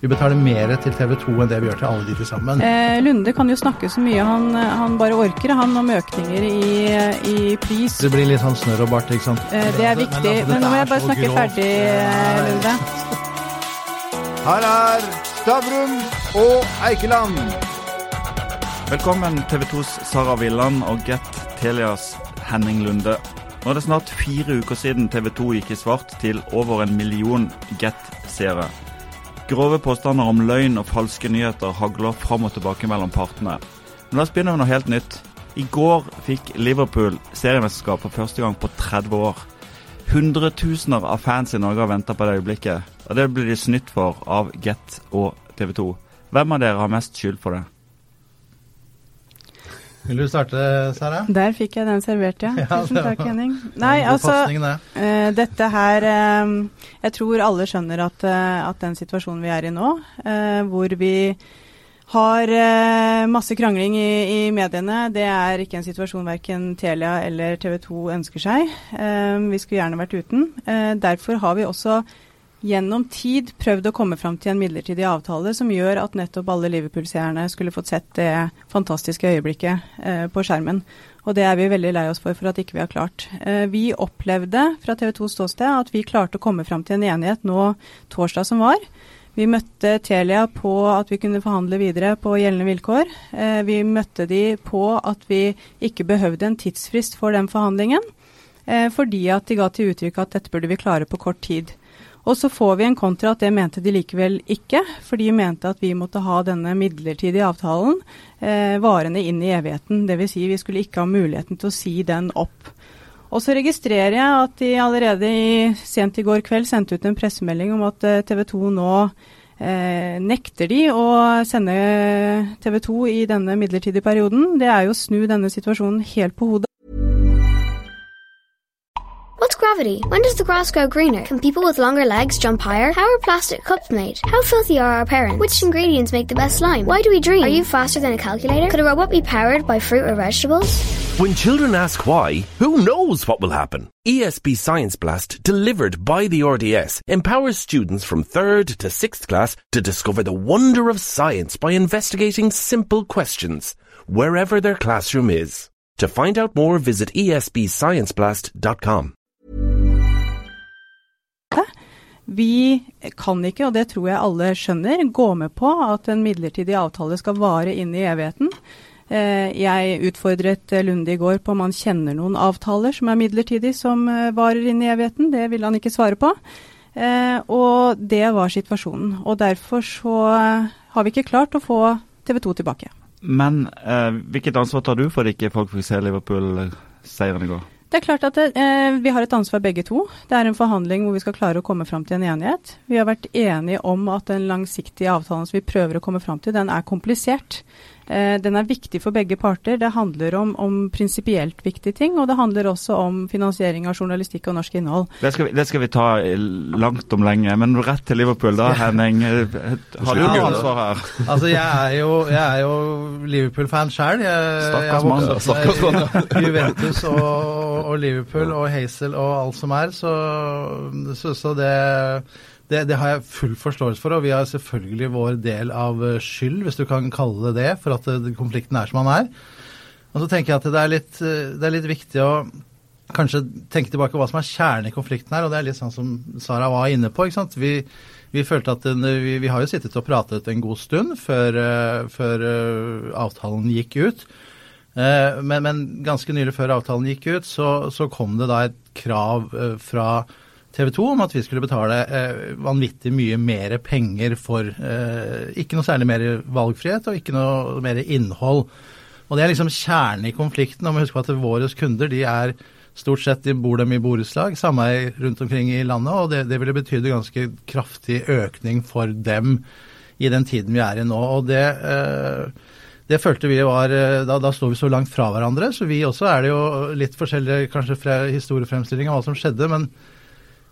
Vi betaler mer til TV 2 enn det vi gjør til alle de til sammen. Eh, Lunde kan jo snakke så mye han, han bare orker, han om økninger i, i pris. Det blir litt sånn snørr og bart, ikke sant. Eh, det er viktig. Men, men, nå må jeg bare snakke ferdig, eh, Lunde. Her er Stavrum og Eikeland. Velkommen TV 2s Sara Villand og Get Telias Henning Lunde. Nå er det snart fire uker siden TV 2 gikk i svart til over en million Get-seere. Grove påstander om løgn og falske nyheter hagler fram og tilbake mellom partene. Men la oss begynne med noe helt nytt. I går fikk Liverpool seriemesterskap for første gang på 30 år. Hundretusener av fans i Norge har venta på det øyeblikket, og det blir de snytt for av Get og TV 2. Hvem av dere har mest skyld for det? Vil du starte, Sara? Der fikk jeg den servert, ja. Ja, Tusen takk, Henning. Nei, altså uh, Dette her eh, Jeg tror alle skjønner at, uh, at den situasjonen vi er i nå, uh, hvor vi har masse krangling i, i mediene, det er ikke en situasjon verken Telia eller TV 2 ønsker seg. Vi skulle gjerne vært uten. Derfor har vi også gjennom tid prøvd å komme fram til en midlertidig avtale som gjør at nettopp alle Liverpool-seerne skulle fått sett det fantastiske øyeblikket eh, på skjermen. Og det er vi veldig lei oss for for at ikke vi har klart. Eh, vi opplevde fra TV 2 ståsted at vi klarte å komme fram til en enighet nå torsdag som var. Vi møtte Telia på at vi kunne forhandle videre på gjeldende vilkår. Eh, vi møtte de på at vi ikke behøvde en tidsfrist for den forhandlingen, eh, fordi at de ga til uttrykk at dette burde vi klare på kort tid. Og så får vi en kontra at det mente de likevel ikke, for de mente at vi måtte ha denne midlertidige avtalen eh, varende inn i evigheten. Dvs. Si vi skulle ikke ha muligheten til å si den opp. Og så registrerer jeg at de allerede i, sent i går kveld sendte ut en pressemelding om at eh, TV 2 nå eh, nekter de å sende TV 2 i denne midlertidige perioden. Det er jo å snu denne situasjonen helt på hodet. Gravity? When does the grass grow greener? Can people with longer legs jump higher? How are plastic cups made? How filthy are our parents? Which ingredients make the best slime? Why do we dream? Are you faster than a calculator? Could a robot be powered by fruit or vegetables? When children ask why, who knows what will happen? ESB Science Blast, delivered by the RDS, empowers students from 3rd to 6th class to discover the wonder of science by investigating simple questions, wherever their classroom is. To find out more, visit esbscienceblast.com. Vi kan ikke, og det tror jeg alle skjønner, gå med på at en midlertidig avtale skal vare inn i evigheten. Eh, Jeg utfordret Lunde i går på om han kjenner noen avtaler som er midlertidige, som eh, varer inn i evigheten. Det ville han ikke svare på. Eh, Og det var situasjonen. Og derfor så har vi ikke klart å få TV 2 tilbake. Men eh, hvilket ansvar tar du for at ikke folk fikk se Liverpool-seieren i går? Det er klart at det, eh, vi har et ansvar begge to. Det er en forhandling hvor vi skal klare å komme fram til en enighet. Vi har vært enige om at den langsiktige avtalen som vi prøver å komme fram til, den er komplisert. Eh, den er viktig for begge parter. Det handler om, om prinsipielt viktige ting, og det handler også om finansiering av journalistikk og norsk innhold. Det skal, vi, det skal vi ta langt om lenge. Men rett til Liverpool da, Henning. Eh, Har du noe ansvar her? Altså, jeg er jo, jo Liverpool-fan sjøl. Stakkars mann. Stakkars mann. Juventus og, og Liverpool og Hazel og alt som er, så, så, så det, det, det har jeg full forståelse for. Og vi har selvfølgelig vår del av eh, skyld, hvis du kan kalle det det, for at eh, konflikten er som den er. Og så tenker jeg at det er litt, eh, det er litt viktig å kanskje tenke tilbake på hva som er kjernen i konflikten her, og det er litt sånn som Sara var inne på. ikke sant? Vi, vi følte at den, vi, vi har jo sittet og pratet en god stund før, før avtalen gikk ut. Men, men ganske nylig før avtalen gikk ut, så, så kom det da et krav fra TV 2 om at vi skulle betale eh, vanvittig mye mer penger for eh, ikke noe særlig mer valgfrihet og ikke noe mer innhold. Og det er liksom kjernen i konflikten. Og på at våre kunder de er stort sett de bor dem i borettslag, sameier rundt omkring i landet, og det, det ville betydd ganske kraftig økning for dem i den tiden vi er i nå. Og det, eh, det følte vi var eh, da, da sto vi så langt fra hverandre, så vi også er det jo litt forskjellige kanskje fra historiefremstilling av hva som skjedde. men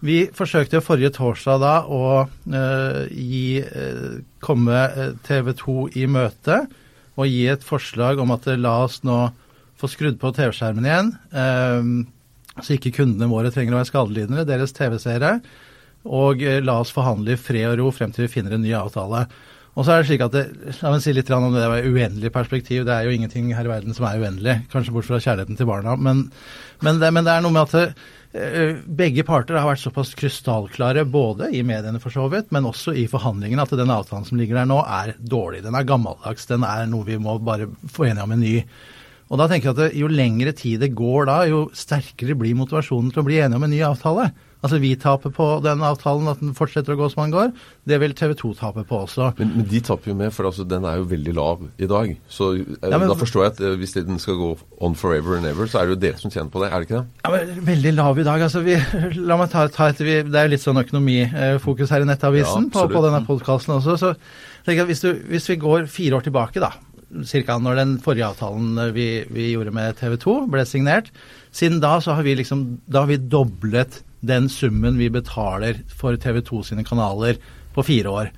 vi forsøkte forrige torsdag da å eh, gi, eh, komme eh, TV 2 i møte og gi et forslag om at eh, la oss nå få skrudd på TV-skjermen igjen, eh, så ikke kundene våre trenger å være skadelidende, deres TV-seere. og eh, la oss forhandle i fred og ro frem til vi finner en ny avtale. Og så er det slik at det, La meg si litt om det var uendelig perspektiv. Det er jo ingenting her i verden som er uendelig, kanskje bort fra kjærligheten til barna. Men, men, det, men det, er noe med at begge parter har vært såpass krystallklare, både i mediene for så vidt, men også i forhandlingene, at den avtalen som ligger der nå, er dårlig. Den er gammeldags. Den er noe vi må bare få enige om en ny. Og da tenker jeg at Jo lengre tid det går da, jo sterkere blir motivasjonen til å bli enige om en ny avtale. Altså Vi taper på den avtalen, at den fortsetter å gå som den går. Det vil TV 2 tape på også. Men, men de taper jo med, for altså, den er jo veldig lav i dag. Så eh, ja, men, da forstår jeg at eh, hvis den skal gå on forever and ever, så er det jo dere som tjener på det, er det ikke det? Ja, men Veldig lav i dag. altså vi, La meg ta, ta et Det er jo litt sånn økonomifokus her i Nettavisen ja, på, på, denne podkasten også. så tenker jeg hvis, du, hvis vi går fire år tilbake, da, ca. når den forrige avtalen vi, vi gjorde med TV 2 ble signert. Siden da så har vi liksom da har vi doblet den summen vi betaler for TV 2 sine kanaler på fire år.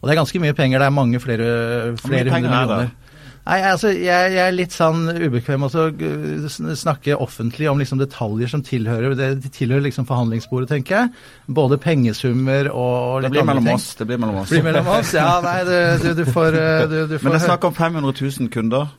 Og det er ganske mye penger. Det er mange flere, flere hundre millioner. Nei, altså, jeg, jeg, er litt sånn ubekvem med å snakke offentlig om liksom detaljer som tilhører det tilhører liksom forhandlingsbordet, tenker jeg. Både pengesummer og litt andre ting. Oss, det blir mellom oss. Det blir mellom oss, Ja, nei, du, du, du får, du, du får Men det er snakk om 500 000 kunder?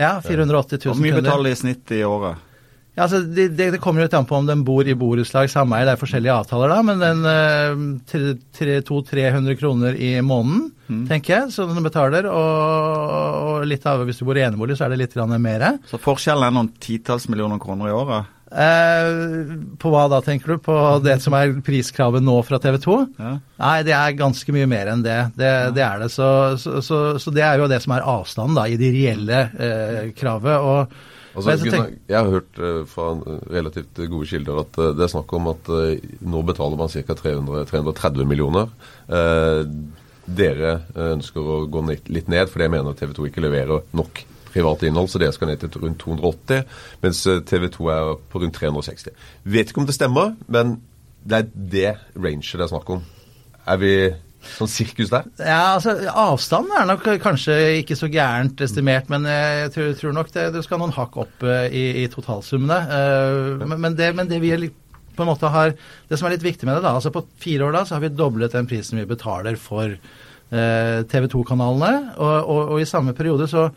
Ja, 480 000 kunder. Hvor mye betaler de i snitt i året? Ja, altså, det, det, kommer litt an på om den bor i borettslag, sameie, det er forskjellige avtaler da, men den uh, 200-300 kroner i måneden, mm. tenker jeg, som den betaler. Og, og litt av hvis du bor i enebolig, så er det litt mer. Så forskjellen er noen titalls millioner kroner i året? Eh, på hva da, tenker du? På det som er priskravet nå fra TV 2? Ja. Nei, det er ganske mye mer enn det. Det, ja. det er det. Så, så, så, så, det er jo det som er avstanden da, i det reelle eh, kravet. og Altså, Gunnar, jeg har hørt uh, fra relativt gode kilder at uh, det er snakk om at uh, nå betaler man ca. 330 millioner. dere ønsker å gå litt ned fordi jeg mener TV 2 ikke leverer nok privat innhold, så dere skal ned til rundt 280, mens TV 2 er på rundt 360. Vet ikke om det stemmer, men det er det ranget det er snakk om. Er vi Sånn sirkus der? Ja, altså Avstanden er nok kanskje ikke så gærent estimert, men jeg tror, tror nok det, det skal noen hakk opp uh, i, i totalsummene. Uh, men, men, det, men, det, vi på en måte har, det som er litt viktig med det, da, altså på fire år da, så har vi doblet den prisen vi betaler for eh, TV 2-kanalene. Og, og, og, i samme periode så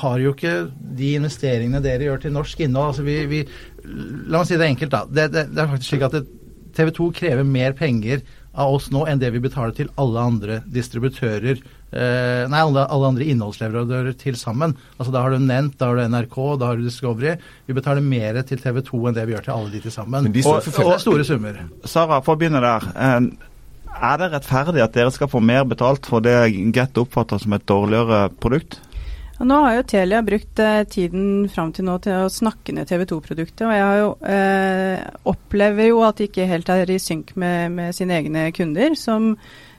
har jo ikke de investeringene dere gjør til norsk innhold altså vi, vi, La meg si det enkelt, da. Det, det, det er faktisk slik at TV 2 krever mer penger av oss nå enn det vi betaler til alle andre distributører. Eh, nei, alle, alle, andre innholdsleverandører til sammen. Altså Da har du Nent, da har du NRK, da har du Discovery. Vi betaler mer til TV 2 enn det vi gjør til alle de til sammen. De og, og, og store summer. Sara, for å begynne der. Eh, er det rettferdig at dere skal få mer betalt for det Get oppfatter som et dårligere produkt? Nå har jo Telia brukt eh, tiden fram til nå til å snakke ned TV 2-produktet. Og jeg jo, eh, opplever jo at de ikke helt er i synk med, med sine egne kunder, som,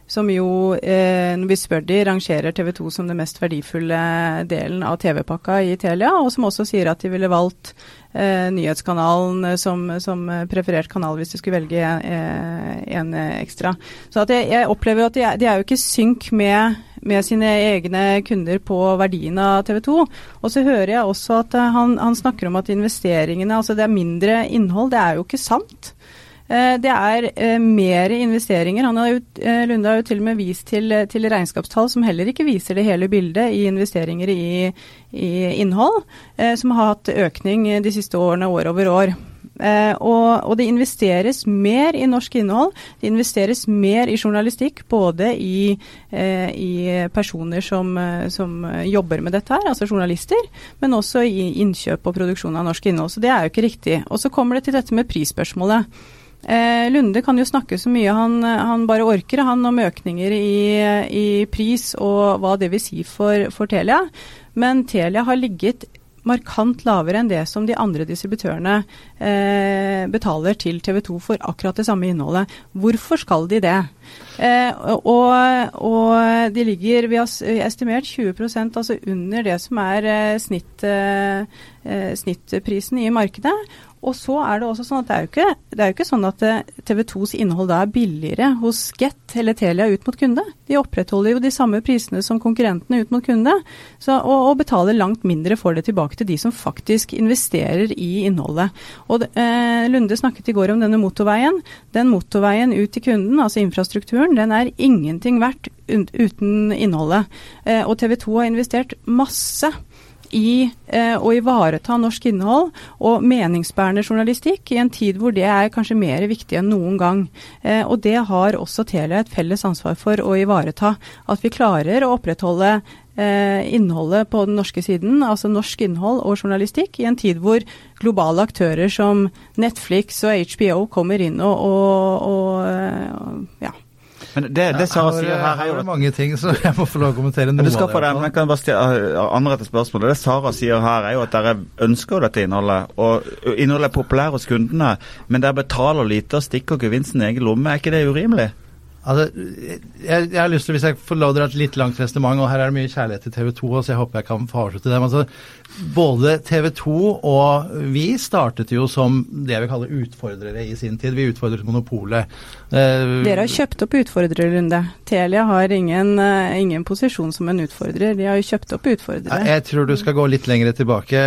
som jo, eh, når vi spør de, rangerer TV 2 som den mest verdifulle delen av TV-pakka i Telia, og som også sier at de ville valgt eh, nyhetskanalen som, som, preferert kanal hvis de skulle velge en, en ekstra. Så jeg, jeg, opplever at de er, de er jo ikke i synk med med sine egne kunder på verdien av TV 2. Og så hører jeg også at eh, han, han snakker om at investeringene, altså det er mindre innhold. Det er jo ikke sant. Eh, det er eh, mer investeringer. Han har jo, Lunde har jo til og med vist til, til, regnskapstall som heller ikke viser det hele bildet i investeringer i, i innhold, som har hatt økning de siste årene år over år. Eh, og, og, det investeres mer i norsk innhold. Det investeres mer i journalistikk, både i, eh, i personer som, eh, som, jobber med dette her, altså journalister, men også i innkjøp og produksjon av norsk innhold. Så det er jo ikke riktig. Og så kommer det til dette med prisspørsmålet. Eh, Lunde kan jo snakke så mye han, han bare orker, han om økninger i, i, pris og hva det vil si for, for Telia. Men Telia har ligget markant lavere enn det som de andre distributørene eh, betaler til TV 2 for akkurat det samme innholdet. Hvorfor skal de det? Eh, og, og, de ligger, vi har estimert 20% altså under det som er eh, snitt, eh, eh, snittprisen i markedet. Og så er det også sånn at det er jo ikke, er jo ikke sånn at TV 2s innhold da er billigere hos Get eller Telia ut mot kunde. De opprettholder jo de samme prisene som konkurrentene ut mot kunde, så, og, og, betaler langt mindre for det tilbake til de som faktisk investerer i innholdet. Og eh, Lunde snakket i går om denne motorveien. Den motorveien ut til kunden, altså infrastrukturen, den er ingenting verdt uten innholdet. Eh, og TV 2 har investert masse i eh, å ivareta norsk innhold og meningsbærende journalistikk i en tid hvor det er kanskje mer viktig enn noen gang. Eh, og det har også Telia et felles ansvar for å ivareta. At vi klarer å opprettholde eh, innholdet på den norske siden, altså norsk innhold og journalistikk, i en tid hvor globale aktører som Netflix og HBO kommer inn og, og, og eh, ja men det, det Sara sier her, er jo mange ting, så jeg må få lov å kommentere noe du skal få det. Men jeg kan bare stille andre etter spørsmålet. Det Sara sier her, er jo at dere ønsker dette innholdet. Og innholdet er populært hos kundene, men dere betaler lite og stikker gevinsten i egen lomme. Er ikke det urimelig? Altså, jeg, jeg, har lyst til, Hvis jeg får lov til å dra et litt langt resonnement, og her er det mye kjærlighet til TV 2, så jeg håper jeg kan få avslutte det. Altså, både TV 2 og vi startet jo som det jeg vil kalle utfordrere i sin tid. Vi utfordret monopolet. Uh, Dere har kjøpt opp utfordrerrunde. Telia har ingen, uh, ingen, posisjon som en utfordrer. De har jo kjøpt opp utfordrere. Jeg tror du skal gå litt lenger tilbake,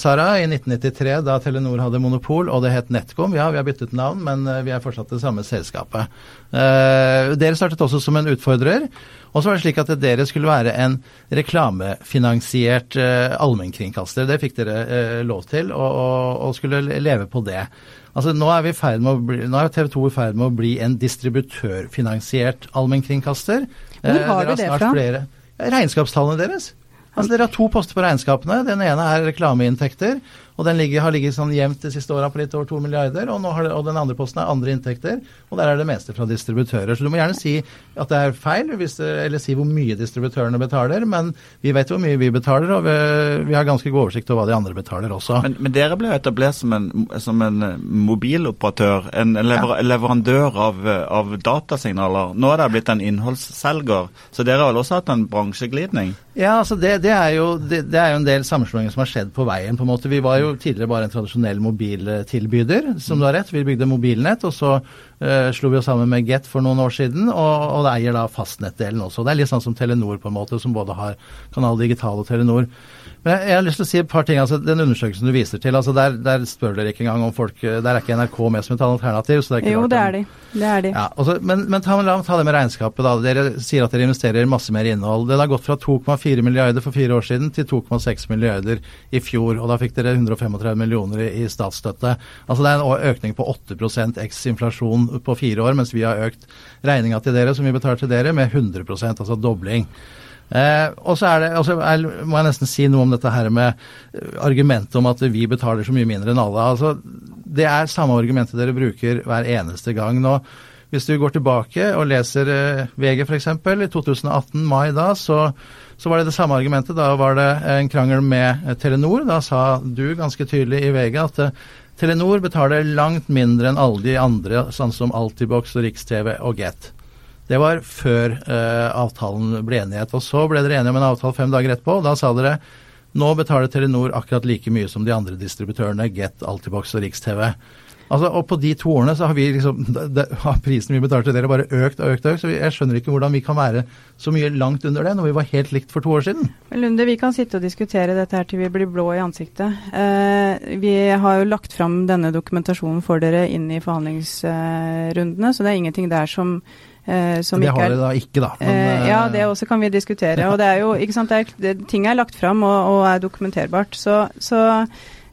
Sara. I 1993, da Telenor hadde monopol, og det het NetCom. Ja, vi har byttet navn, men uh, vi er fortsatt det samme selskapet. Dere startet også som en utfordrer. Og så var det slik at dere skulle være en reklamefinansiert uh, allmennkringkaster. Det fikk dere uh, lov til, og, og, og, skulle leve på det. Altså Nå er, vi med å bli, nå er TV 2 i ferd med å bli en distributørfinansiert allmennkringkaster. Hvor har du det fra? Flere, regnskapstallene deres. Altså Dere har to poster på regnskapene. Den ene er reklameinntekter. Og den ligger, har ligget sånn jevnt de siste åra på litt over 2 milliarder. Og, det, og, den andre posten er andre inntekter, og der er det meste fra distributører. Så du må gjerne si at det er feil, det, eller si hvor mye distributørene betaler. Men vi vet hvor mye vi betaler, og vi, vi har ganske god oversikt over hva de andre betaler også. Men, men dere ble etablert som en, som en eh, mobiloperatør, en lever, ja. leverandør av, av, datasignaler. Nå er dere blitt en innholdsselger, så dere har vel også hatt en bransjeglidning? Ja, altså det, det, er jo, det, det, er jo, en del sammenslåinger som har skjedd på veien. på en måte. Vi var jo tidligere bare en tradisjonell mobiltilbyder, som du har rett. Vi bygde mobilnett, og så uh, slo vi oss sammen med Get for noen år siden, og, og det eier da fastnettdelen også. Det er litt sånn som Telenor, på en måte, som både har Kanal Digital og Telenor. Men jeg, jeg, har lyst til å si et par ting. altså Den undersøkelsen du viser til, altså der, der spør dere ikke engang om folk Der er ikke NRK med som et alternativ. så det er ikke Jo, det er de. Det er de. Ja, også, men, men ta, ta, det med regnskapet. da. Dere sier at dere investerer masse mer innhold. Det har gått fra 2,4 milliarder for fire år siden til 2,6 milliarder i fjor. Og da fikk dere 135 millioner i, statsstøtte. Altså Det er en økning på 8% x inflasjon på fire år, mens vi har økt regninga til dere, som vi betaler til dere, med 100% altså dobling. Eh, og så er det, altså, jeg, må jeg nesten si noe om dette her med eh, argumentet om at vi betaler så mye mindre enn alle. Altså, det er samme argumentet dere bruker hver eneste gang. nå. Hvis du går tilbake og leser eh, VG f.eks., i 2018, mai da, så, så, var det det samme argumentet. Da var det en krangel med eh, Telenor. Da sa du ganske tydelig i VG at eh, Telenor betaler langt mindre enn alle de andre, sånn som Altibox og Riks-TV og Get. Det var før eh, avtalen ble enighet. Og så ble dere enige om en avtale fem dager etterpå. og Da sa dere nå betaler Telenor akkurat like mye som de andre distributørene, Get, Altibox og Riks-TV. Altså, og på de to årene så har liksom, det, har prisen vi betalte dere bare økt og økt. og økt, så Jeg skjønner ikke hvordan vi kan være så mye langt under det når vi var helt likt for to år siden. Lunde, vi kan sitte og diskutere dette her til vi blir blå i ansiktet. Eh, vi har jo lagt fram denne dokumentasjonen for dere inn i forhandlingsrundene, så det er ingenting der som Eh, det har de da ikke, da. Men, eh, ja, det også kan vi diskutere. Ja. Og det er jo, ikke sant, er, det, ting er lagt fram og, og er dokumenterbart. Så, så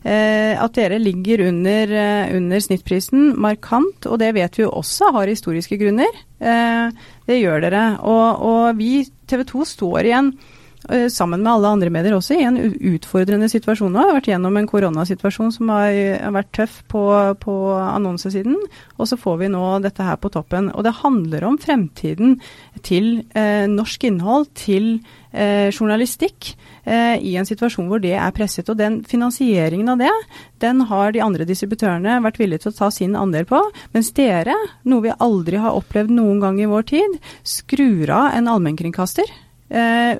eh, at dere ligger under, eh, under, snittprisen markant, og det vet vi jo også har historiske grunner. Eh, det gjør dere. Og, og vi, TV 2, står igjen Eh, sammen med alle andre medier også, i en utfordrende situasjon nå. Vi har vært gjennom en koronasituasjon som har, vært tøff på, på annonsesiden. Og så får vi nå dette her på toppen. Og det handler om fremtiden til eh, norsk innhold, til eh, journalistikk. Eh, I en situasjon hvor det er presset. Og den finansieringen av det, den har de andre distributørene vært villige til å ta sin andel på. Mens dere, noe vi aldri har opplevd noen gang i vår tid, skrur av en allmennkringkaster. Eh,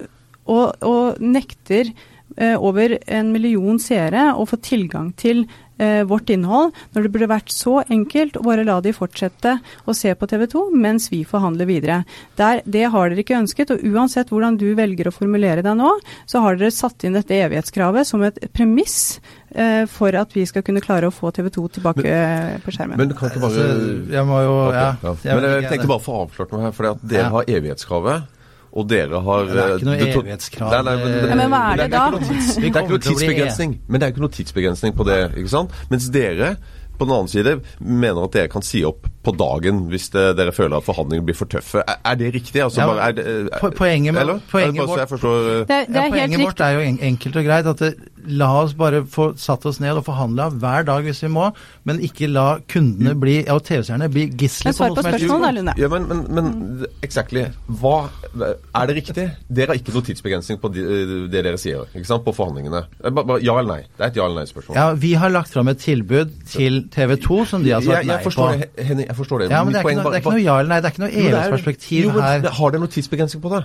og, og nekter eh, over en million seere å få tilgang til eh, vårt innhold, når det burde vært så enkelt å bare la de fortsette å se på TV 2 mens vi forhandler videre. Der, det har dere ikke ønsket, og uansett hvordan du velger å formulere deg nå, så har dere satt inn dette evighetskravet som et premiss eh, for at vi skal kunne klare å få TV 2 tilbake men, på skjermen. Men du kan ikke bare Altså, jeg må jo okay, ja, ja. Men jeg tenkte bare å få avklart noe her. For dere Ja. har evighetskravet. Og dere har Det er ikke noe eh, evighetskrav. Nei, nei, men, Ja, men hva er det ikke da? tids- Det er ikke noe tidsbegrensning. Men det er ikke noe tidsbegrensning på det. ikke sant? Mens dere på den annen side mener at dere kan si opp på dagen hvis det, dere føler at forhandlingene blir for tøffe. Er, er det riktig? Altså, Ja, bare, er det, er, poenget med- poenget Er det bare vårt- forstår eh, Det, er- det Ja, er helt poenget vårt er jo enkelt og greit at det, la oss bare få satt oss ned og forhandla hver dag hvis vi må, men ikke la kundene bli, og TV-seerne bli gisler på svar noe på som helst. spørsmålet da, Lunde. Ja, men, men, men exactly. Hva, er det riktig? Dere har ikke noe tidsbegrensning på det dere sier ikke sant, på forhandlingene. Eh, ja eller nei? Det er et ja eller nei-spørsmål. Ja, Vi har lagt fram et tilbud til TV 2 som de har sagt jeg, nei forstår på. det, Henning. Jeg forstår det. Ja, men det er, ikke noe, det er ikke noe ja eller nei, det er ikke noe det er- evighetsperspektiv her. Har dere noe tidsbegrensning på det?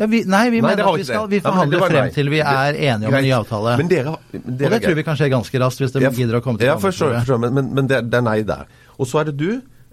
Ja, vi, nei, vi Nei, mener at vi, skal, det. vi Ja, forhandler frem nei. til vi er enige om en ny avtale. Men dere, men og det tror vi kan skje ganske raskt hvis de gidder å komme til Ja, forstår, forstår, men, men, men det, det er nei der. Og så er det du.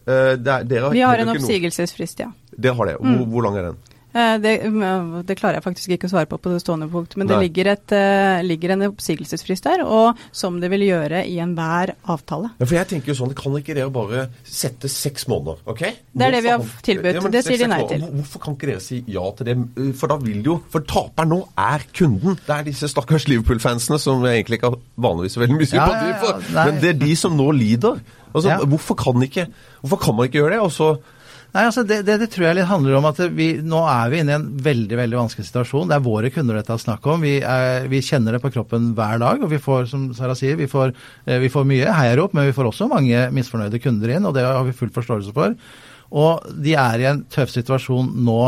Uh, det er, dere Vi har en oppsigelsesfrist, ja. Dere har det. Hvor, hvor lang er den? Eh, Det, mm, det klarer jeg faktisk ikke å svare på på det stående punkt, men det ligger, et, eh, ligger en oppsigelsesfrist der, og som det vil gjøre i enhver avtale. Ja, for jeg tenker jo sånn, Kan ikke dere bare sette seks måneder? ok? Det er det vi har tilbudt. Ja, Det sier de nei til. Hvorfor kan ikke dere si ja til det? For da vil jo For taperen nå er kunden. Det er disse stakkars Liverpool-fansene som jeg egentlig ikke har vanligvis så veldig mye Ja, sympati ja, ja, for. nei. Men det er de som nå lider. Altså, Ja. hvorfor, kan ikke, hvorfor kan man ikke gjøre det? Og så Nei, altså det, det, det tror jeg litt handler om at vi, nå er vi inne i en veldig veldig vanskelig situasjon. Det er våre kunder dette er snakk om. Vi, er, vi kjenner det på kroppen hver dag. Og vi får, som Sara sier, vi får, eh, vi får mye heiarop, men vi får også mange misfornøyde kunder inn, og det har vi full forståelse for. Og de er i en tøff situasjon nå.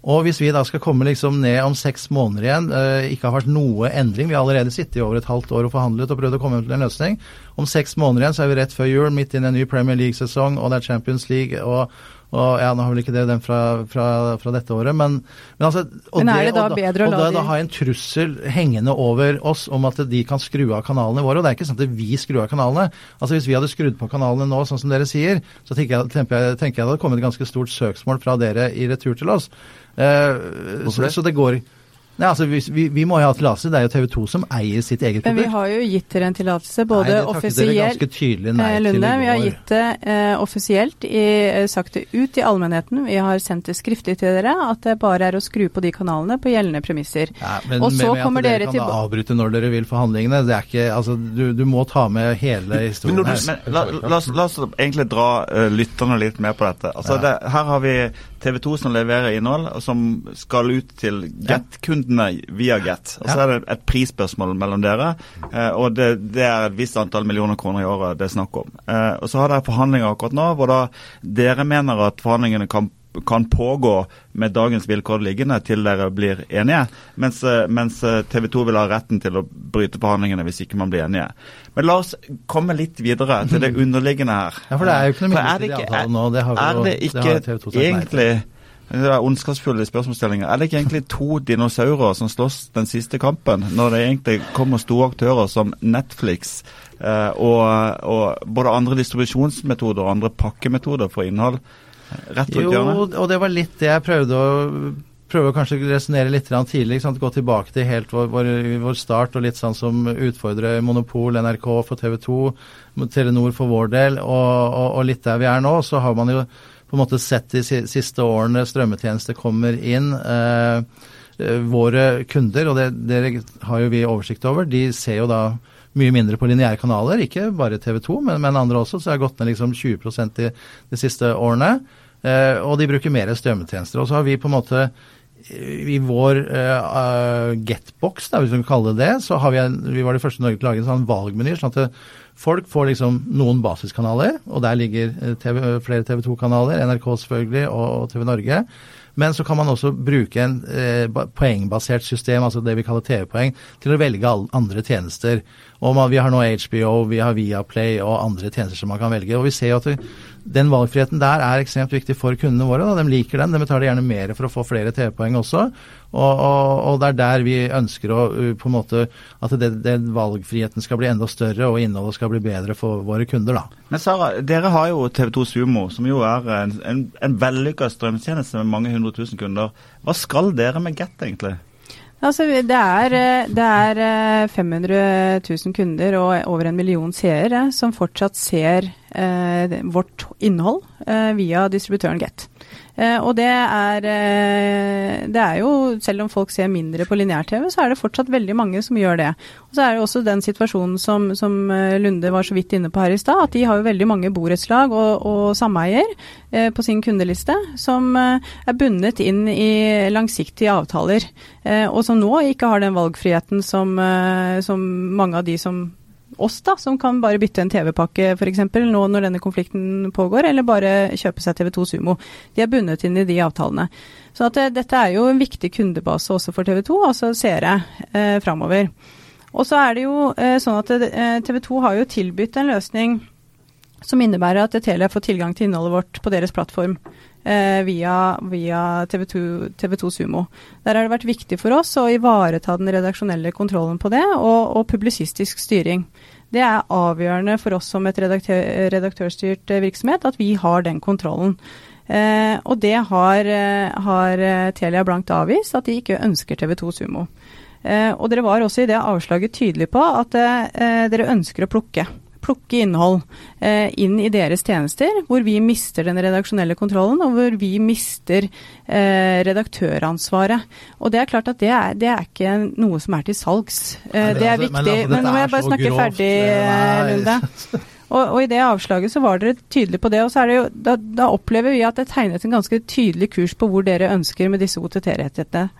Og hvis vi da skal komme liksom ned om seks måneder igjen, eh, ikke har vært noe endring, vi har allerede sittet i over et halvt år og forhandlet og prøvd å komme til en løsning. Om seks måneder igjen så er vi rett før jul, midt inn i en ny Premier League-sesong, og det er Champions League. og og ja, Nå har vel ikke det den fra, fra, fra dette året, men, men altså og Men er det da og bedre å og la da, de- da ha en trussel hengende over oss om at de kan skru av kanalene våre. Og det er ikke sånn at vi skrur av kanalene. Altså Hvis vi hadde skrudd på kanalene nå, sånn som dere sier, så tenker jeg, tenker jeg, tenker jeg det hadde kommet et ganske stort søksmål fra dere i retur til oss. Eh, så, det? så det går Nei, altså vi, vi, vi må jo ha tillatelse. Det er jo TV 2 som eier sitt eget Men vi har jo gitt dere en tillatelse, både dere offisielt nei Eh, til Lunde, vi har gitt det eh, offisielt, i, eh, sagt det ut i allmennheten. Vi har sendt det skriftlig til dere at det bare er å skru på de kanalene på gjeldende premisser. Ja, men Og så med, med kommer dere, dere dere kan avbryte når dere vil forhandlingene. Det er ikke, altså, du, du må ta med hele historien men, her. Men la, la, oss, la oss egentlig dra uh, lytterne litt med på dette. Altså Ja. det, her har vi TV 2 som leverer innhold, og som skal ut til Get-kundene via Get. Og så er det et prisspørsmål mellom dere, eh, og det, det er et visst antall millioner kroner i året det er snakk om. Eh, og så har dere forhandlinger akkurat nå, hvor da dere mener at forhandlingene kan kan pågå med dagens vilkår liggende til dere blir enige, mens, eh, mens TV 2 vil ha retten til å bryte forhandlingene hvis ikke man blir enige. Men la oss komme litt videre til det underliggende her. Ja, for det er jo ikke noe er midlertidig avtale nå, det har jo- det det har TV 2 sagt nei til. egentlig ondskapsfulle spørsmålsstillinger. Er det ikke egentlig to dinosaurer som slåss den siste kampen, når det egentlig kommer store aktører som Netflix eh, og, og både andre distribusjonsmetoder og andre pakkemetoder for innhold rett rundt Jo, og det var litt det jeg prøvde å prøve å kanskje resonnere litt tidlig. Gå tilbake til helt vår, vår, vår start og litt sånn som utfordrer Monopol, NRK for TV 2, Telenor for vår del, og, og, og litt der vi er nå. Så har man jo på en måte sett de siste årene strømmetjenester kommer inn. Eh, eh, våre kunder, og det, det har jo vi oversikt over, de ser jo da mye mindre på lineære kanaler, ikke bare TV 2, men, men andre også. Så det har gått ned liksom 20 de, de siste årene. Eh, og de bruker mer strømmetjenester. Og så har vi på en måte i vår uh, getbox, da, hvis vi kan kalle det det, så har vi en, vi var de første i Norge til å lage en sånn valgmeny. sånn at folk får liksom noen basiskanaler, og der ligger eh, TV, flere TV 2-kanaler, NRK selvfølgelig og, TV Norge. Men så kan man også bruke en eh, poengbasert system, altså det vi kaller TV-poeng, til å velge alle andre tjenester. Og man, vi har nå HBO, vi har Viaplay og andre tjenester som man kan velge. Og vi ser jo at det, den valgfriheten der er ekstremt viktig for kundene våre. Da. De liker den, de betaler gjerne mer for å få flere TV-poeng også. Og, og, og, det er der vi ønsker å uh, på en måte at det, den valgfriheten skal bli enda større og innholdet skal bli bedre for våre kunder. da. Men Sara, dere har jo TV2 Sumo, som jo er en, en, en vellykka strømtjeneste med mange hundre tusen kunder. Hva skal dere med Get, egentlig? Altså, det, er, eh, det er 500 eh, 000 kunder og over en million seere som fortsatt ser eh, vårt innhold eh, via distributøren Get. Eh, og det er, eh, det er jo, selv om folk ser mindre på lineær-TV, så er det fortsatt veldig mange som gjør det. Og så er det også den situasjonen som, som Lunde var så vidt inne på her i stad, at de har jo veldig mange borettslag og, og sameier eh, på sin kundeliste som er bundet inn i langsiktige avtaler, og som nå ikke har den valgfriheten som, som mange av de som oss, da, som kan bare bytte en TV-pakke f.eks. nå når denne konflikten pågår, eller bare kjøpe seg TV2 Sumo. De er bundet inn i de avtalene. Så at, uh, dette er jo en viktig kundebase også for TV2, altså seere eh, framover. Og så er det jo eh, sånn at eh, TV 2 har jo tilbudt en løsning som innebærer at Telia får tilgang til innholdet vårt på deres plattform eh, via, via TV 2, TV 2, Sumo. Der har det vært viktig for oss å ivareta den redaksjonelle kontrollen på det, og, og publisistisk styring. Det er avgjørende for oss som et redaktør, redaktørstyrt eh, virksomhet at vi har den kontrollen. Eh, og det har, eh, har, eh, Telia blankt avvist, at de ikke ønsker TV 2 Sumo. Eh, og dere var også i det avslaget tydelige på at dere ønsker å plukke plukke innhold eh, inn i deres tjenester, hvor vi mister den redaksjonelle kontrollen, og hvor vi mister eh, redaktøransvaret. Og det er klart at det er, det er ikke noe som er til salgs. Eh, det er altså, viktig. Men, altså, nå må jeg bare snakke ferdig, eh, Lunde. Og, og, i det avslaget så var dere tydelige på det. Og så er det jo, da, da opplever vi at det tegnet en ganske tydelig kurs på hvor dere ønsker med disse OTT-rettighetene.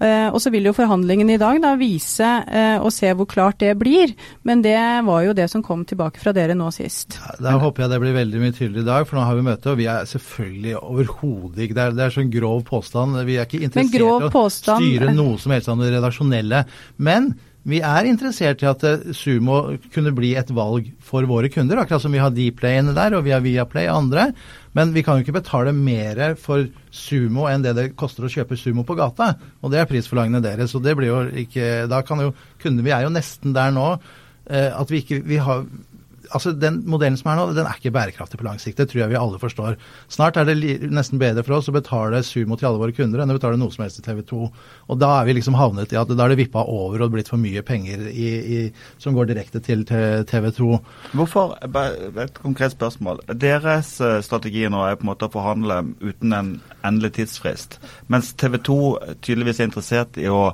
Uh, og så vil jo forhandlingene i dag da vise uh, og se hvor klart det blir. Men det var jo det som kom tilbake fra dere nå sist. Ja, da håper jeg det blir veldig mye tydeligere i dag, for nå har vi møte. Og vi er selvfølgelig overhodet ikke det er, det er sånn grov påstand. Vi er ikke interessert i å styre noe som helst av det redaksjonelle. Men vi er interessert i at eh, Sumo kunne bli et valg for våre kunder, akkurat som vi har Dplay inne der, og vi har Viaplay og andre. Men vi kan jo ikke betale mer for Sumo enn det det koster å kjøpe Sumo på gata. Og det er prisforlangene deres. Og det blir jo ikke Da kan jo kunder Vi er jo nesten der nå eh, at vi ikke vi har altså Den modellen som er nå, den er ikke bærekraftig på lang sikt. Det tror jeg vi alle forstår. Snart er det nesten bedre for oss å betale Sumo til alle våre kunder enn å betale noe som helst til TV 2. Og da er vi liksom havnet i at da er det vippa over og blitt for mye penger i, i, som går direkte til TV 2. Hvorfor, Et konkret spørsmål. Deres eh, strategi nå er på en måte å forhandle uten en endelig tidsfrist, mens TV 2 tydeligvis er interessert i å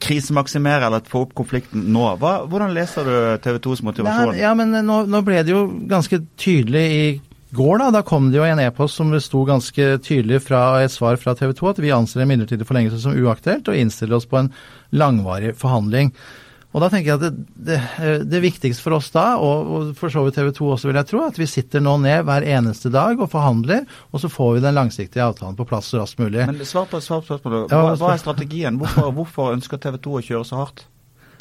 krisemaksimere eller få opp konflikten nå. Hva, hvordan leser du TV 2s motivasjon? Nei, ja, men nå, nå, ble det jo ganske tydelig i går, da. Da kom det jo en e-post som sto ganske tydelig fra et svar fra TV 2 at vi anser en midlertidig forlengelse som uaktuelt og innstiller oss på en langvarig forhandling. Og da tenker jeg at det, det, det, viktigste for oss da, og, og for så vidt TV 2 også, vil jeg tro, at vi sitter nå ned hver eneste dag og forhandler, og så får vi den langsiktige avtalen på plass så raskt mulig. Men svar på spørsmålet. Hva, hva er strategien? Hvorfor, hvorfor ønsker TV 2 å kjøre så hardt?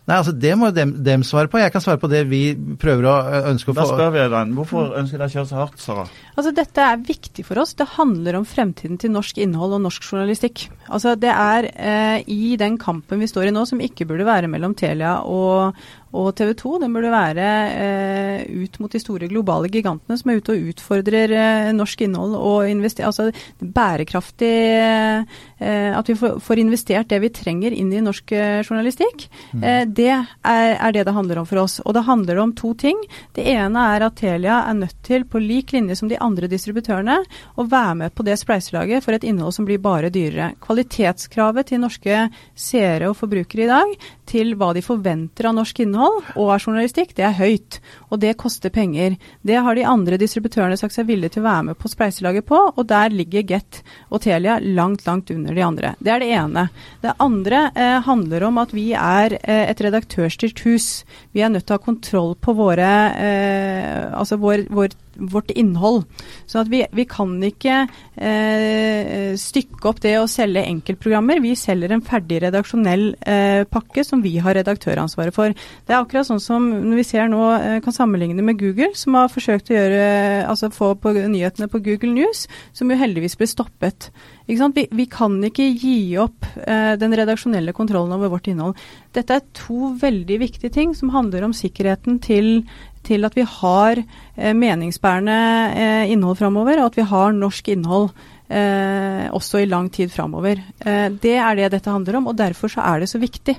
Nei, altså Det må dem, dem, svare på. Jeg kan svare på det vi prøver å ønske å få. Da spør vi den. Hvorfor ønsker dere å kjøre så hardt, Sara? Altså Dette er viktig for oss. Det handler om fremtiden til norsk innhold og norsk journalistikk. Altså Det er eh, i den kampen vi står i nå, som ikke burde være mellom Telia og, og TV 2 den burde være eh, ut mot de store globale gigantene som er ute og utfordrer eh, norsk innhold og investerer Altså bærekraftig eh, At vi får, får, investert det vi trenger inn i norsk eh, journalistikk. Mm. Det er, er, det det handler om for oss. Og det handler om to ting. Det ene er at Telia er nødt til, på lik linje som de andre distributørene, å være med på det spleiselaget for et innhold som blir bare dyrere. Kvalitetskravet til norske seere og forbrukere i dag til hva de forventer av norsk innhold og av journalistikk, det er høyt. Og det koster penger. Det har de andre distributørene sagt seg villige til å være med på spleiselaget på, og der ligger Get og Telia langt, langt under de andre. Det er det ene. Det andre eh, handler om at vi er eh, et redaktørstyrt hus. Vi er nødt til å ha kontroll på våre, eh, altså vår, vår vårt innhold. Så vi, vi kan ikke eh, stykke opp det å selge enkeltprogrammer. Vi selger en ferdig redaksjonell eh, pakke som vi har redaktøransvaret for. Det er akkurat sånn som når vi ser nå, eh, kan sammenligne med Google, som har forsøkt å gjøre, altså få på nyhetene på Google News, som jo heldigvis ble stoppet. Vi, vi, kan ikke gi opp eh, den redaksjonelle kontrollen over vårt innhold. Dette er to veldig viktige ting som handler om sikkerheten til til at vi har eh, meningsbærende eh, innhold framover, og at vi har norsk innhold eh, også i lang tid framover. Eh, det er det dette handler om, og derfor så er det så viktig.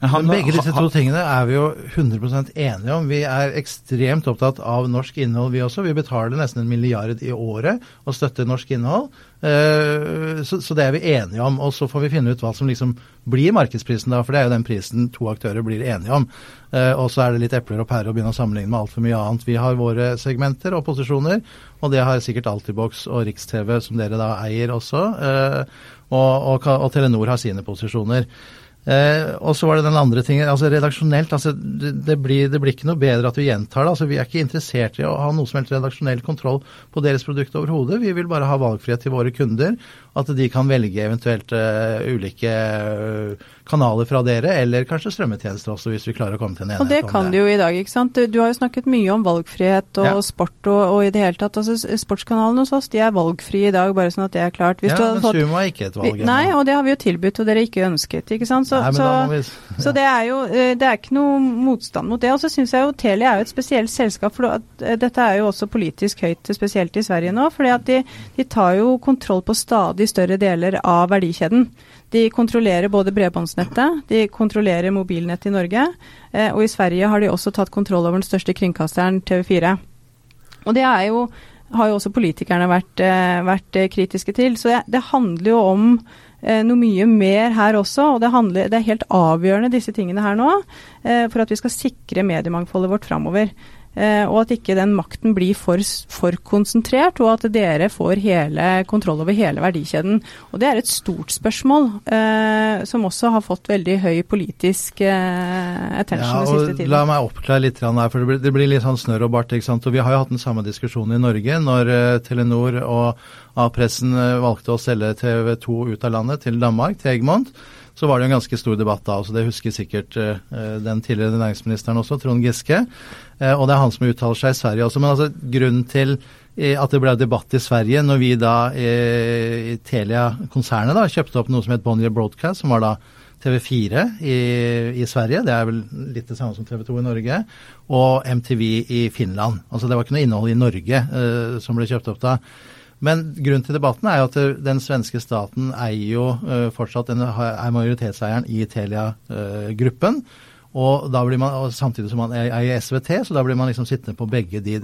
Men begge disse to tingene er vi jo 100% enige om. Vi er ekstremt opptatt av norsk innhold, vi også. Vi betaler nesten en milliard i året og støtter norsk innhold. Eh, så, så, det er vi enige om. Og så får vi finne ut hva som liksom blir markedsprisen da, for det er jo den prisen to aktører blir enige om. Eh, og så er det litt epler og pærer å begynne å sammenligne med altfor mye annet. Vi har våre segmenter og posisjoner, og det har sikkert Altibox og Riks-TV, som dere da eier også. Eh, og, og, og Telenor har sine posisjoner. Eh, og så var det den andre tingen. altså Redaksjonelt altså det, det, blir, det, blir, ikke noe bedre at du gjentar det. altså Vi er ikke interessert i å ha noe som helst redaksjonell kontroll på deres produkt overhodet. Vi vil bare ha valgfrihet til våre kunder. At de kan velge eventuelt uh, ulike uh, kanaler fra dere, eller kanskje strømmetjenester også, hvis vi klarer å komme til en enighet om det. Og det kan du jo i dag, ikke sant. Du, har jo snakket mye om valgfrihet og ja. sport og, og, i det hele tatt. altså Sportskanalene hos oss de er valgfrie i dag, bare sånn at det er klart. Hvis ja, men fått, Sumo er ikke et valg. Nei, og det har vi jo tilbudt, og dere ikke ønsket. ikke sant. Så, nei, så, vi, ja. så det er jo eh, det er ikke noe motstand mot det. Og så syns jeg jo Telia er jo et spesielt selskap, for eh, dette er jo også politisk høyt, spesielt i Sverige nå. fordi at de, de tar jo kontroll på stadig større deler av verdikjeden. De kontrollerer både bredbåndsnettet, de kontrollerer mobilnettet i Norge, eh, og i Sverige har de også tatt kontroll over den største kringkasteren, TV4. Og det er jo, har jo også politikerne vært, eh, vært eh, kritiske til. Så det, det handler jo om noe mye mer her også, og det, handler, det, er helt avgjørende disse tingene her nå for at vi skal sikre mediemangfoldet vårt framover. Eh, og at ikke den makten blir for, for, konsentrert, og at dere får hele kontroll over hele verdikjeden. Og Det er et stort spørsmål, eh, som også har fått veldig høy politisk eh, attention ja, den siste tiden. La meg oppklare litt her, for det blir, det blir litt sånn snørr og bart. ikke sant? Og Vi har jo hatt den samme diskusjonen i Norge når eh, Telenor og A-pressen uh, valgte å selge TV 2 ut av landet til Danmark, til Egmont så var det en ganske stor debatt da. så Det husker sikkert uh, den tidligere næringsministeren også, Trond Giske. Uh, og det er han som uttaler seg i Sverige også. Men altså, grunnen til at det ble debatt i Sverige når vi da i Telia-konsernet da kjøpte opp noe som het Bonnier Broadcast, som var da TV4 i, i, Sverige, det er vel litt det samme som TV 2 i Norge, og MTV i Finland. Altså Det var ikke noe innhold i Norge som ble kjøpt opp da. Men grunnen til debatten er jo at den svenske staten eier jo uh, fortsatt er majoritetseieren i Telia-gruppen. Uh, og da blir man, samtidig som man eier SVT, så da blir man liksom sittende på begge de,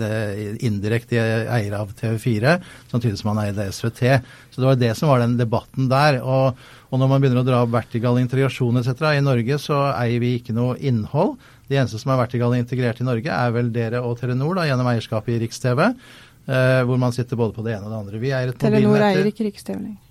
indirekte eiere av TV4, samtidig som man eier SVT. Så det var det som var den debatten der. Og, og når man begynner å dra opp integrasjon etc. i Norge, så eier vi ikke noe innhold. De eneste som er vertikalt integrert i Norge, er vel dere og Telenor da, gjennom eierskapet i Riks-TV. Uh, hvor man sitter både på det ene og det andre. Vi eier et Telenor eier ikke Riks-TV lenger.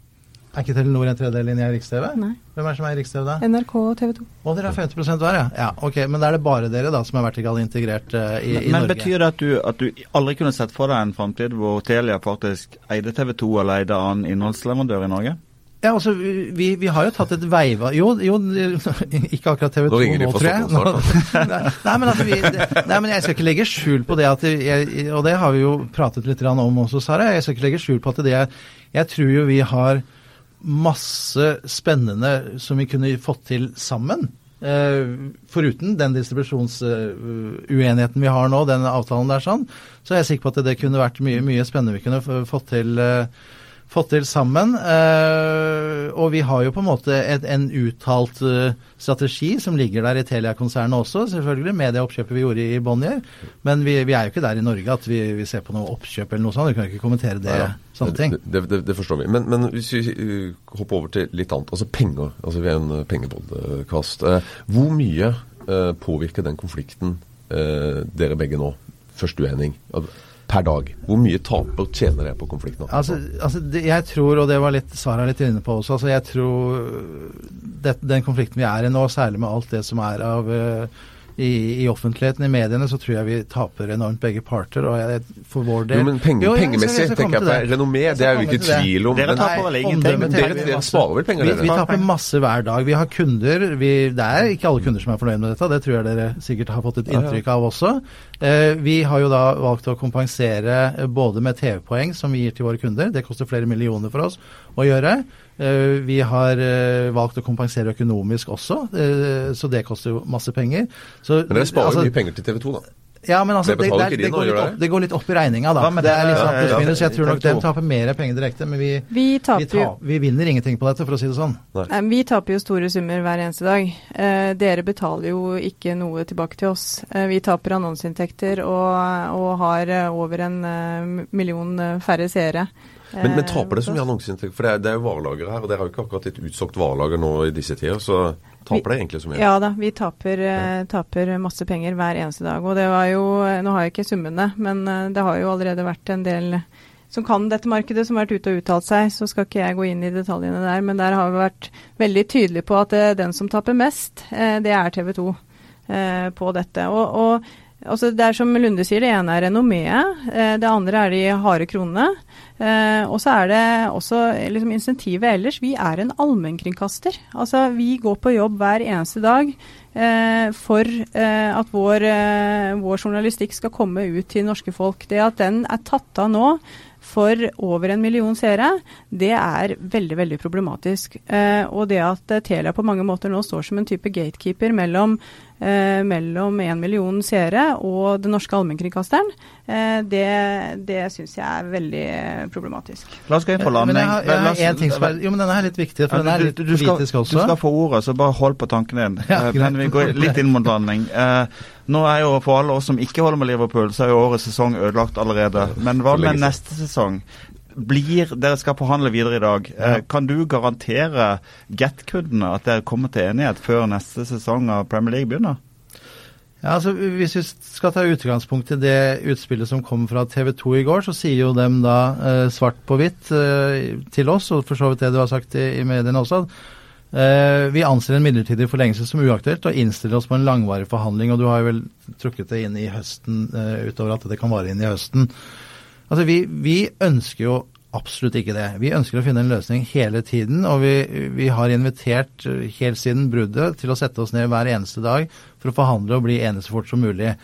Er ikke Telenor en tredjedel inn i Riks-TV? Nei. Hvem er det som eier Riks-TV da? NRK og TV 2. Å, dere har 50 hver, ja. ja. Ok, Men da er det bare dere da som er vertikalt integrert uh, i, men, i, Norge? Men betyr det at du, at du, aldri kunne sett for deg en framtid hvor Telia faktisk eide TV 2 eller eide annen innholdsleverandør i Norge? Ja, altså, vi, vi, har jo tatt et veiva... Jo, jo, ikke akkurat TV 2 nå, tror jeg. Nå, nei, men altså, vi, nei, men jeg skal ikke legge skjul på det at jeg, Og det har vi jo pratet litt om også, Sara. Jeg skal ikke legge skjul på at det jeg, jeg tror jo vi har masse spennende som vi kunne fått til sammen. Uh, foruten den distribusjonsuenigheten vi har nå, den avtalen der sånn, så er jeg sikker på at det, det kunne vært mye, mye spennende vi kunne fått til. Fått til sammen. Uh, og vi har jo på en måte et, en uttalt uh, strategi som ligger der i Telia-konsernet også, selvfølgelig, med det oppkjøpet vi gjorde i Bonnier. Men vi, vi, er jo ikke der i Norge at vi, vi, ser på noe oppkjøp eller noe sånt. Vi kan ikke kommentere det. Ja, sånne ting. Det, det, det, forstår vi. Men, men, hvis vi uh, hopper over til litt annet. Altså penger. Altså Vi er en pengepodkast. hvor mye påvirker den konflikten dere begge nå? Først uening per dag? Hvor mye taper tjener jeg på konflikten? Altså, altså jeg tror, og det var litt svaret litt inne på også, altså jeg tror det, den konflikten vi er i nå, særlig med alt det som er av uh, i, i offentligheten, i mediene, så tror jeg vi taper enormt begge parter. Og jeg, for vår del Jo, men penge, Jo, jeg pengemessig jeg tenker jeg på det. renommé, det er jo ikke tvil om. Dere taper vel ingenting. dere, sparer vel penger, Vi, dere? vi taper masse hver dag. Vi har kunder. Vi, det er ikke alle kunder som er fornøyd med dette. Det tror jeg dere sikkert har fått et inntrykk av også. Eh, vi har jo da valgt å kompensere både med TV-poeng, som vi gir til våre kunder. Det koster flere millioner for oss å gjøre. Eh, vi har eh, valgt å kompensere økonomisk også, eh, så det koster jo masse penger. Så, Men dere sparer altså, mye penger til TV 2, da. ja, men altså, Det det, det, det, går litt opp, det går litt opp i regninga, da. Det er liksom sånn Ja, ja, ja. pluss-minus. Jeg tror nok TV2. taper mer penger direkte, men vi, Vi vi, taper jo vi vinner ingenting på dette, for å si det sånn. Nei, Vi taper jo store summer hver eneste dag. Eh, dere betaler jo ikke noe tilbake til oss. Eh, vi taper annonseinntekter og, og har over en million færre seere. Men, men eh, taper det så mye annonseinntekter? For det er, det er jo varelager her, og dere har jo ikke akkurat et utsolgt varelager nå i disse tider, så taper det egentlig så mye? Ja da, vi taper, eh, taper masse penger hver eneste dag. Og det var jo Nå har jeg ikke summene, men eh, det har jo allerede vært en del som kan dette markedet, som har vært ute og uttalt seg. Så skal ikke jeg gå inn i detaljene der, men der har vi vært veldig tydelige på at den som taper mest, det er TV 2 eh, på dette. Og, og altså det er som Lunde sier, det ene er renommeet, eh, det andre er de harde kronene. Eh, og så er det også liksom insentivet ellers. Vi er en allmennkringkaster. Altså vi går på jobb hver eneste dag eh, for eh, at vår, eh, vår journalistikk skal komme ut til norske folk. Det at den er tatt av nå for over en million seere, det er veldig veldig problematisk. Eh, og det at eh, Telia på mange måter nå står som en type gatekeeper mellom, eh, mellom en million seere og den norske allmennkringkasteren, eh, det, det syns jeg er veldig eh, problematisk. La oss gå inn på Men landing. jeg har, jeg har en ting som er, jo, men denne er litt viktig, for Ja, den er litt du, du skal, politisk også. Du skal få ordet, så bare hold på tanken din. Ja, Eh. Men vi går litt inn mot landing. Eh, nå er jo For alle oss som ikke holder med Liverpool, så er jo årets sesong ødelagt allerede. Men hva med neste sesong? Blir, Dere skal forhandle videre i dag. Eh, kan du garantere Get-kundene at dere kommer til enighet før neste sesong av Premier League begynner? Ja, altså Hvis vi skal ta utgangspunkt i det utspillet som kom fra TV 2 i går, så sier jo dem da eh, svart på hvitt eh, til oss, og for så vidt det du har sagt i, i mediene også, at vi anser en midlertidig forlengelse som uaktuelt og innstiller oss på en langvarig forhandling. Og du har jo vel trukket det inn i høsten, eh, utover at det kan vare inn i høsten. Altså, vi, vi ønsker jo absolutt ikke det. Vi ønsker å finne en løsning hele tiden, og vi, vi har invitert eh, helt siden bruddet til å sette oss ned hver eneste dag for å forhandle og bli enige så fort som mulig.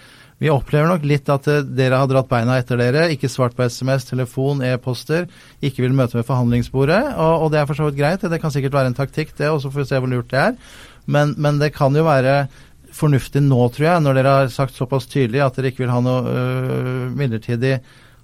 Vi opplever nok litt at eh, dere har dratt beina etter dere, ikke svart på SMS, telefon, e-poster, ikke vil møte ved forhandlingsbordet, og, og det er for så vidt greit. Det kan sikkert være en taktikk, det, og så får vi se hvor lurt det er. Men, men det kan jo være fornuftig nå, tror jeg, når dere har sagt såpass tydelig at dere ikke vil ha noe øh, midlertidig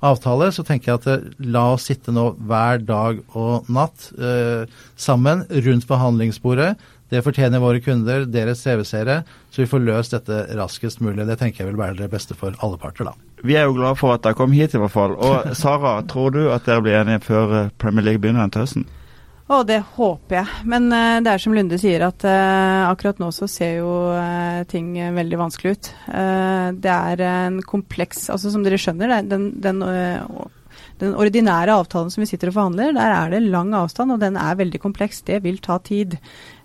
avtale, så tenker jeg at eh, la oss sitte nå hver dag og natt øh, sammen rundt forhandlingsbordet. Det fortjener våre kunder, deres CV-seere, så vi får løst dette raskest mulig. Det tenker jeg vil være det beste for alle parter, da. Vi er jo glade for at dere kom hit, i hvert fall. Og Sara, tror du at dere blir enige før eh, Premier League begynner til høsten? Å, det håper jeg. Men uh, det er som Lunde sier, at uh, akkurat nå så ser jo uh, ting veldig vanskelig ut. Eh, det er en kompleks Altså som dere skjønner, det er den, den, den ordinære avtalen som vi sitter og forhandler, der er det lang avstand, og den er veldig kompleks. Det vil ta tid.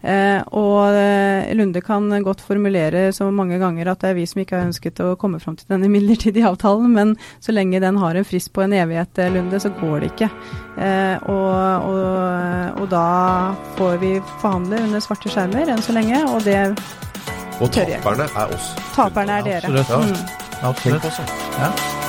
Eh, og eh, Lunde kan godt formulere så mange ganger at det er vi som ikke har ønsket å komme fram til denne midlertidige avtalen, men så lenge den har en frist på en evighet, eh, Lunde, så går det ikke. Eh, og, og, og da får vi forhandle under svarte skjermer enn så lenge, og det Og taperne er oss. taperne er dere. Absolutt. Mm. Absolutt. Ja.